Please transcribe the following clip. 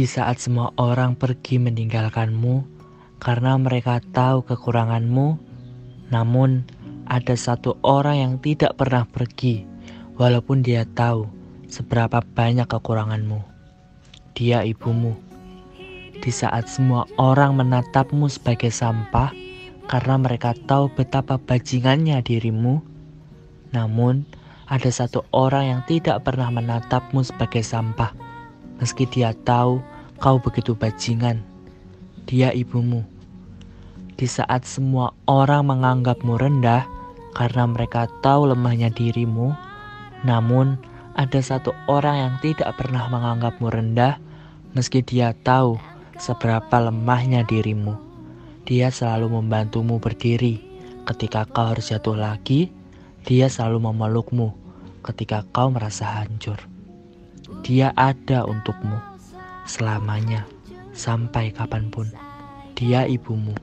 Di saat semua orang pergi meninggalkanmu karena mereka tahu kekuranganmu, namun ada satu orang yang tidak pernah pergi, walaupun dia tahu seberapa banyak kekuranganmu. Dia ibumu. Di saat semua orang menatapmu sebagai sampah karena mereka tahu betapa bajingannya dirimu, namun ada satu orang yang tidak pernah menatapmu sebagai sampah meski dia tahu kau begitu bajingan. Dia ibumu. Di saat semua orang menganggapmu rendah karena mereka tahu lemahnya dirimu, namun ada satu orang yang tidak pernah menganggapmu rendah meski dia tahu seberapa lemahnya dirimu. Dia selalu membantumu berdiri ketika kau harus jatuh lagi. Dia selalu memelukmu ketika kau merasa hancur. Dia ada untukmu selamanya, sampai kapan pun. Dia ibumu.